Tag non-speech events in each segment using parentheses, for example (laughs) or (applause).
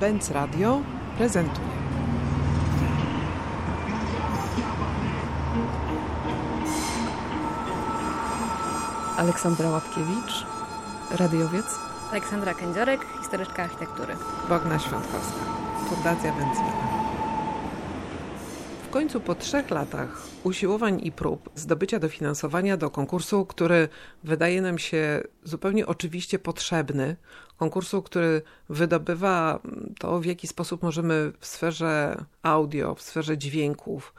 Benz Radio prezentuje. Aleksandra Łapkiewicz, radiowiec. Aleksandra Kędziorek, historyczka architektury. Bogna Świątkowska, Fundacja Będzmiana. W końcu po trzech latach usiłowań i prób zdobycia dofinansowania do konkursu, który wydaje nam się zupełnie oczywiście potrzebny, konkursu, który wydobywa to, w jaki sposób możemy w sferze audio, w sferze dźwięków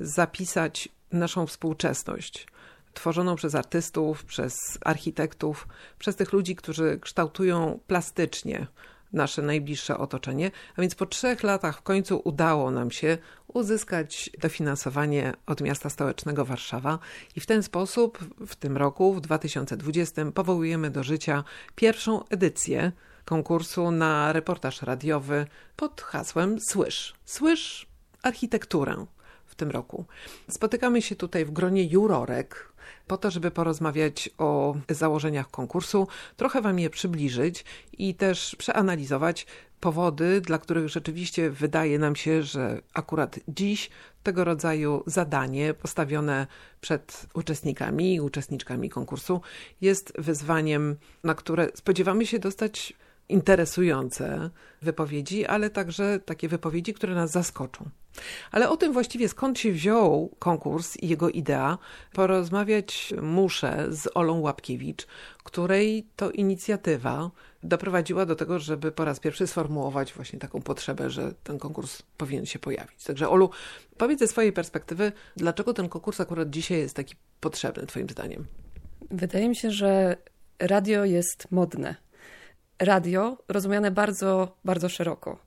zapisać naszą współczesność tworzoną przez artystów, przez architektów, przez tych ludzi, którzy kształtują plastycznie nasze najbliższe otoczenie. A więc po trzech latach w końcu udało nam się uzyskać dofinansowanie od miasta stołecznego Warszawa i w ten sposób w tym roku, w 2020, powołujemy do życia pierwszą edycję konkursu na reportaż radiowy pod hasłem Słysz. Słysz architekturę w tym roku. Spotykamy się tutaj w gronie jurorek, po to, żeby porozmawiać o założeniach konkursu, trochę Wam je przybliżyć i też przeanalizować powody, dla których rzeczywiście wydaje nam się, że akurat dziś tego rodzaju zadanie postawione przed uczestnikami i uczestniczkami konkursu jest wyzwaniem, na które spodziewamy się dostać interesujące wypowiedzi, ale także takie wypowiedzi, które nas zaskoczą. Ale o tym właściwie skąd się wziął konkurs i jego idea, porozmawiać muszę z Olą Łapkiewicz, której to inicjatywa doprowadziła do tego, żeby po raz pierwszy sformułować właśnie taką potrzebę, że ten konkurs powinien się pojawić. Także Olu, powiedz ze swojej perspektywy, dlaczego ten konkurs akurat dzisiaj jest taki potrzebny twoim zdaniem? Wydaje mi się, że radio jest modne radio rozumiane bardzo, bardzo szeroko.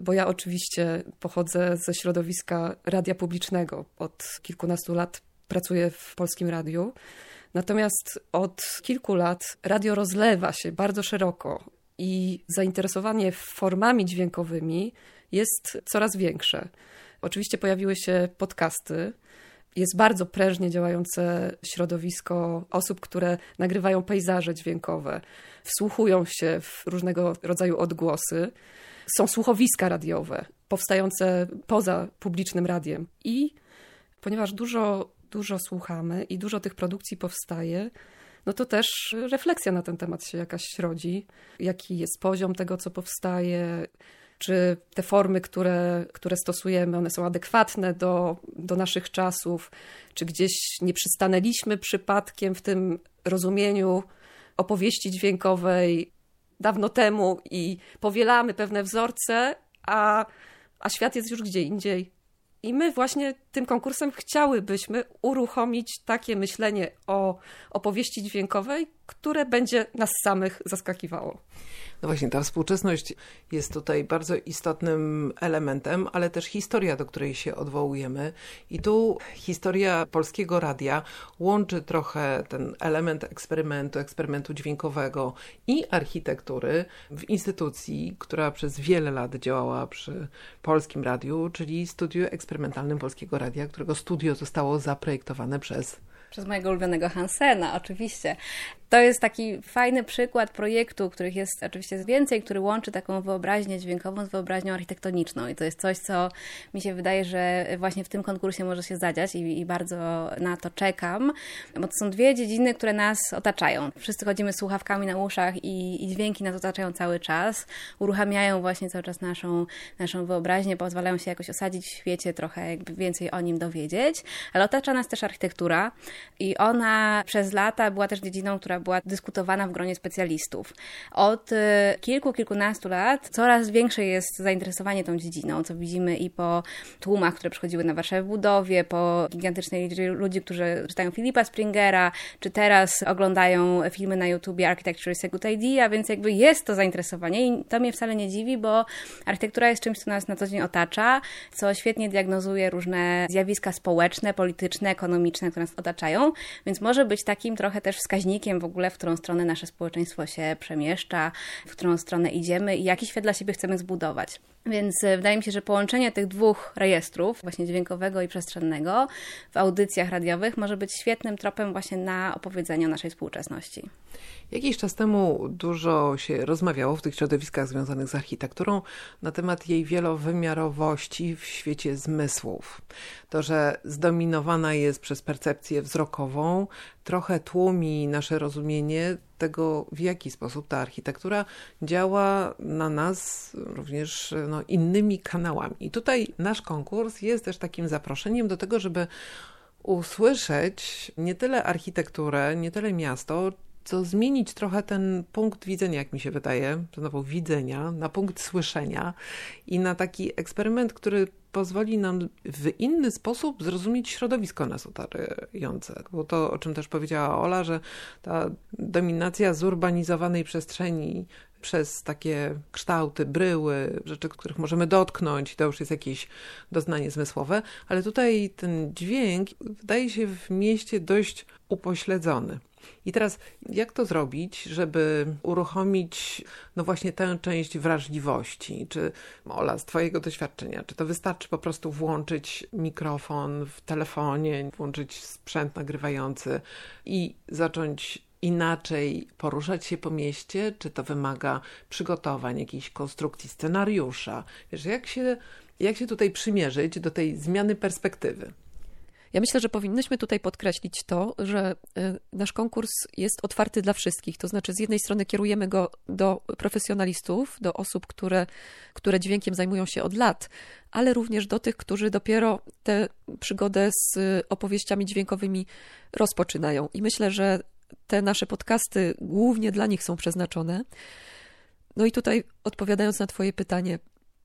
Bo ja oczywiście pochodzę ze środowiska radia publicznego. Od kilkunastu lat pracuję w polskim radiu. Natomiast od kilku lat radio rozlewa się bardzo szeroko i zainteresowanie formami dźwiękowymi jest coraz większe. Oczywiście pojawiły się podcasty, jest bardzo prężnie działające środowisko osób, które nagrywają pejzaże dźwiękowe, wsłuchują się w różnego rodzaju odgłosy. Są słuchowiska radiowe powstające poza publicznym radiem. I ponieważ dużo, dużo słuchamy i dużo tych produkcji powstaje, no to też refleksja na ten temat się jakaś rodzi. Jaki jest poziom tego, co powstaje, czy te formy, które, które stosujemy, one są adekwatne do, do naszych czasów, czy gdzieś nie przystanęliśmy przypadkiem w tym rozumieniu opowieści dźwiękowej dawno temu i powielamy pewne wzorce, a, a świat jest już gdzie indziej. I my właśnie tym konkursem chciałybyśmy uruchomić takie myślenie o opowieści dźwiękowej, które będzie nas samych zaskakiwało. No właśnie, ta współczesność jest tutaj bardzo istotnym elementem, ale też historia, do której się odwołujemy. I tu historia polskiego radia łączy trochę ten element eksperymentu, eksperymentu dźwiękowego i architektury w instytucji, która przez wiele lat działała przy polskim radiu, czyli studiu eksperymentalnym Polskiego Radia, którego studio zostało zaprojektowane przez przez mojego ulubionego Hansena, oczywiście. To jest taki fajny przykład projektu, których jest oczywiście więcej, który łączy taką wyobraźnię dźwiękową z wyobraźnią architektoniczną. I to jest coś, co mi się wydaje, że właśnie w tym konkursie może się zadziać i, i bardzo na to czekam, bo to są dwie dziedziny, które nas otaczają. Wszyscy chodzimy z słuchawkami na uszach i, i dźwięki nas otaczają cały czas, uruchamiają właśnie cały czas naszą, naszą wyobraźnię, pozwalają się jakoś osadzić w świecie, trochę jakby więcej o nim dowiedzieć, ale otacza nas też architektura i ona przez lata była też dziedziną, która była dyskutowana w gronie specjalistów. Od y, kilku, kilkunastu lat coraz większe jest zainteresowanie tą dziedziną, co widzimy i po tłumach, które przychodziły na Warszawę w budowie, po gigantycznej liczbie ludzi, którzy czytają Filipa Springera, czy teraz oglądają filmy na YouTubie Architecture is a Good Idea, więc jakby jest to zainteresowanie i to mnie wcale nie dziwi, bo architektura jest czymś, co nas na co dzień otacza, co świetnie diagnozuje różne zjawiska społeczne, polityczne, ekonomiczne, które nas otaczają, więc może być takim trochę też wskaźnikiem w ogóle, w którą stronę nasze społeczeństwo się przemieszcza, w którą stronę idziemy i jaki świat dla siebie chcemy zbudować. Więc e, wydaje mi się, że połączenie tych dwóch rejestrów, właśnie dźwiękowego i przestrzennego, w audycjach radiowych może być świetnym tropem właśnie na opowiedzenie o naszej współczesności. Jakiś czas temu dużo się rozmawiało w tych środowiskach związanych z architekturą na temat jej wielowymiarowości w świecie zmysłów. To, że zdominowana jest przez percepcję wzrokową, trochę tłumi nasze rozumienie tego, w jaki sposób ta architektura działa na nas również no, innymi kanałami. I tutaj nasz konkurs jest też takim zaproszeniem do tego, żeby usłyszeć nie tyle architekturę, nie tyle miasto, co zmienić trochę ten punkt widzenia, jak mi się wydaje, znowu widzenia, na punkt słyszenia i na taki eksperyment, który pozwoli nam w inny sposób zrozumieć środowisko nas otaczające. Bo to, o czym też powiedziała Ola, że ta dominacja zurbanizowanej przestrzeni przez takie kształty, bryły, rzeczy, których możemy dotknąć, to już jest jakieś doznanie zmysłowe, ale tutaj ten dźwięk wydaje się w mieście dość upośledzony. I teraz, jak to zrobić, żeby uruchomić, no właśnie tę część wrażliwości? Czy, Ola, z Twojego doświadczenia, czy to wystarczy po prostu włączyć mikrofon w telefonie, włączyć sprzęt nagrywający i zacząć inaczej poruszać się po mieście? Czy to wymaga przygotowań, jakiejś konstrukcji scenariusza? Wiesz, jak się, jak się tutaj przymierzyć do tej zmiany perspektywy? Ja myślę, że powinnyśmy tutaj podkreślić to, że e, nasz konkurs jest otwarty dla wszystkich. To znaczy, z jednej strony kierujemy go do profesjonalistów, do osób, które, które dźwiękiem zajmują się od lat, ale również do tych, którzy dopiero tę przygodę z opowieściami dźwiękowymi rozpoczynają. I myślę, że te nasze podcasty głównie dla nich są przeznaczone. No i tutaj odpowiadając na Twoje pytanie,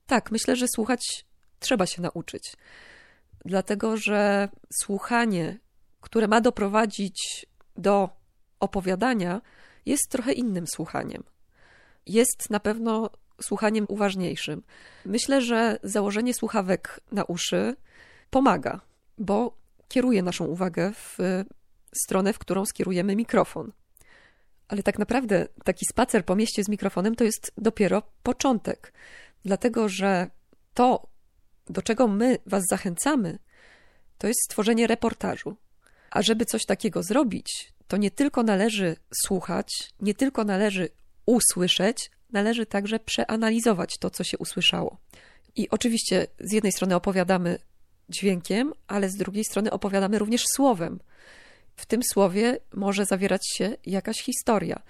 tak, myślę, że słuchać trzeba się nauczyć dlatego że słuchanie, które ma doprowadzić do opowiadania, jest trochę innym słuchaniem. Jest na pewno słuchaniem uważniejszym. Myślę, że założenie słuchawek na uszy pomaga, bo kieruje naszą uwagę w stronę, w którą skierujemy mikrofon. Ale tak naprawdę taki spacer po mieście z mikrofonem to jest dopiero początek, dlatego że to, do czego my Was zachęcamy, to jest stworzenie reportażu. A żeby coś takiego zrobić, to nie tylko należy słuchać, nie tylko należy usłyszeć, należy także przeanalizować to, co się usłyszało. I oczywiście z jednej strony opowiadamy dźwiękiem, ale z drugiej strony opowiadamy również słowem. W tym słowie może zawierać się jakaś historia.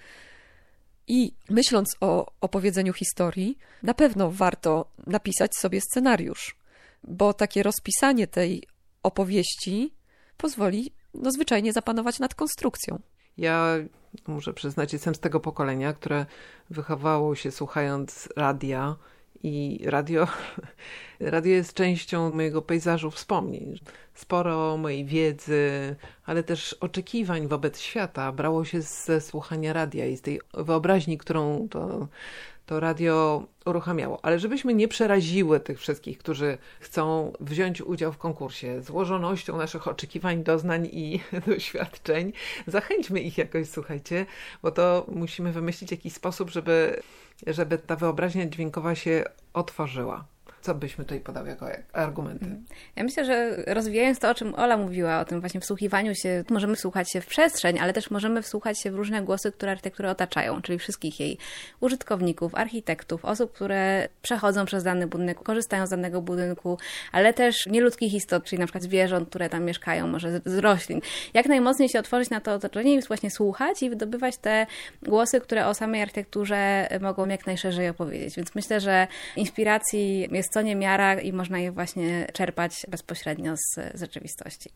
I myśląc o opowiedzeniu historii, na pewno warto napisać sobie scenariusz bo takie rozpisanie tej opowieści pozwoli no, zwyczajnie zapanować nad konstrukcją. Ja muszę przyznać, jestem z tego pokolenia, które wychowało się słuchając radia i radio, (laughs) radio jest częścią mojego pejzażu wspomnień. Sporo mojej wiedzy, ale też oczekiwań wobec świata brało się ze słuchania radia i z tej wyobraźni, którą to to radio uruchamiało. Ale żebyśmy nie przeraziły tych wszystkich, którzy chcą wziąć udział w konkursie złożonością naszych oczekiwań, doznań i (laughs) doświadczeń, zachęćmy ich jakoś, słuchajcie, bo to musimy wymyślić jakiś sposób, żeby, żeby ta wyobraźnia dźwiękowa się otworzyła. Co byśmy tutaj podał jako argumenty? Mhm. Ja myślę, że rozwijając to, o czym Ola mówiła, o tym właśnie wsłuchiwaniu się, możemy wsłuchać się w przestrzeń, ale też możemy wsłuchać się w różne głosy, które architekturę otaczają, czyli wszystkich jej użytkowników, architektów, osób, które przechodzą przez dany budynek, korzystają z danego budynku, ale też nieludzkich istot, czyli na przykład zwierząt, które tam mieszkają, może z roślin. Jak najmocniej się otworzyć na to otoczenie i właśnie słuchać i wydobywać te głosy, które o samej architekturze mogą jak najszerzej opowiedzieć. Więc myślę, że inspiracji jest co niemiara i można je właśnie czerpać bezpośrednio z rzeczywistości.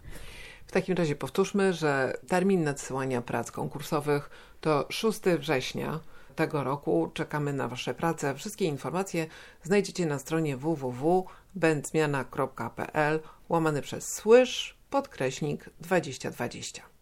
W takim razie powtórzmy, że termin nadsyłania prac konkursowych to 6 września tego roku. Czekamy na Wasze prace. Wszystkie informacje znajdziecie na stronie www.będzmiana.pl łamany przez słysz podkreśnik 2020.